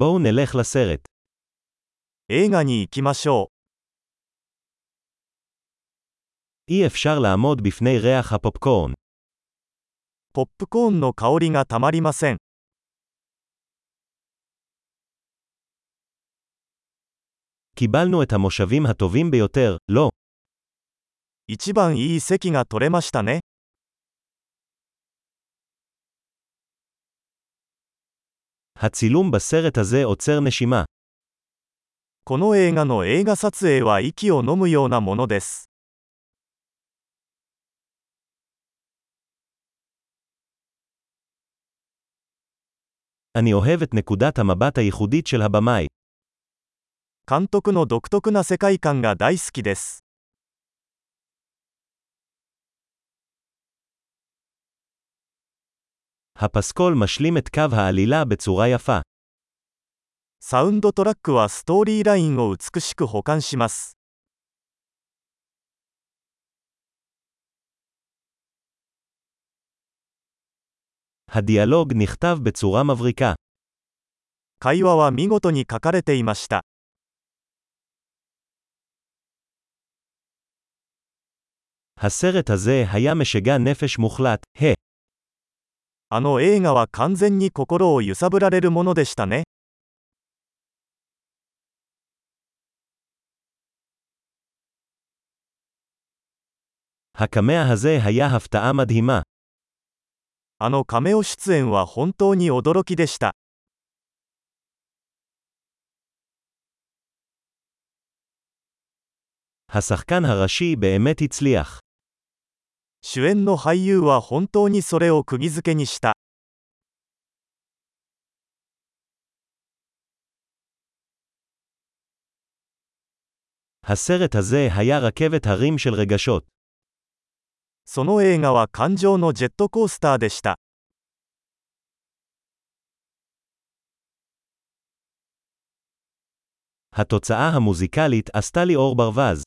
בואו נלך לסרט. 映画に行きましょ אי אפשר לעמוד בפני ריח הפופקורן. う。ポップコーンの香りがたまりません。 קיבלנו את המושבים הטובים ביותר, לא. 一番いい席が取れましたね。 הצילום בסרט הזה עוצר נשימה. この映画の映画撮影は息を飲むようなものです。 אני אוהב את נקודת המבט הייחודית של הבמאי. 監督の独特な世界観が大好きです。 הפסקול משלים את קו העלילה בצורה יפה. サウンドトラックはストーリーラインを美しく保管します。 הדיאלוג נכתב בצורה מבריקה. 会話は見事に書かれていました。 הסרט הזה היה משגע נפש מוחלט, ה. あの映画は完全に心を揺さぶられるものでしたね。 הקמע הזה היה הפתעה מדהימה. あのカメオ出演は本当に驚きでした。 השחקן הראשי באמת הצליח. 主演の俳優は本当にそれを釘付けにした。 הסרט הזה היה רכבת הרים של רגשות. その映画は感情のジェットコースターでした。 התוצאה המוזיקלית עשתה לי אור ברווז.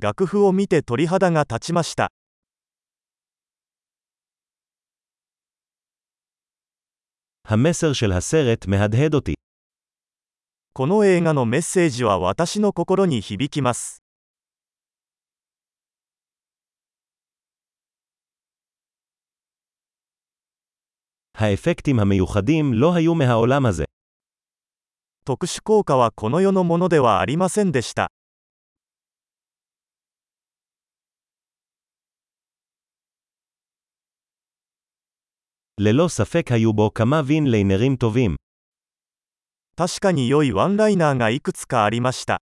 楽譜を見て鳥肌が立ちました。 המסר של הסרט מהדהד אותי. この映画のメッセージは私の心に響きます。 האפקטים המיוחדים לא היו מהעולם הזה. 特殊効果はこの世のものではありませんでした。 ללא ספק היו בו כמה וין ליינרים טובים. 確かに良いワンライナーがいくつかありました。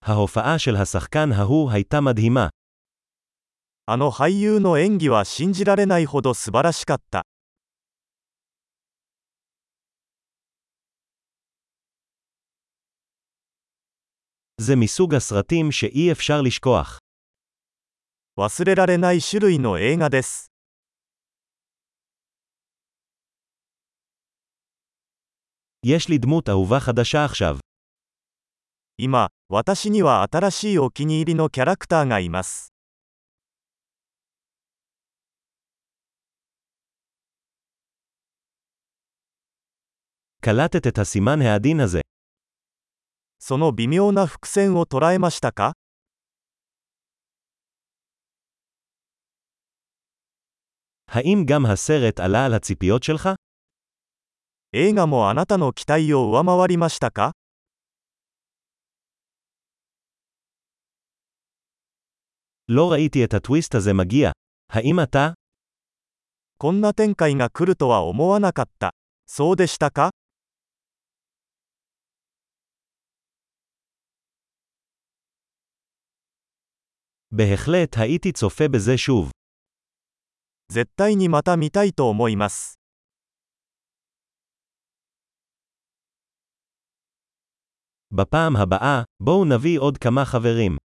ההופעה של השחקן ההוא הייתה מדהימה. あの俳優の演技は信じられないほど素晴らしかった。 זה מסוג הסרטים שאי אפשר לשכוח. 忘れられない種類の映画です。 יש לי דמות אהובה חדשה עכשיו. 今、私には新しいお気に入りのキャラクターがいます。 קלטת את הסימן העדין הזה. その微妙な伏線を捉えましたか האם גם הסרט עלה על הציפיות שלך? 映画もあなたの期待を上回りましたか לא ראיתי את הטוויסט הזה מגיע. האם אתה? こんな展開が来るとは思わなかった。そうでしたか בהחלט הייתי צופה בזה שוב. 絶対にまた見たいと思います。 בפעם הבאה, בואו נביא עוד כמה חברים.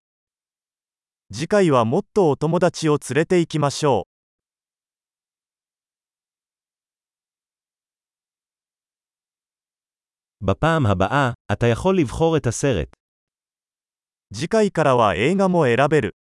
次回はもっとお友達を連れて行きましょう。 בפעם הבאה, אתה יכול לבחור את הסרט. 次回からは映画も選べる。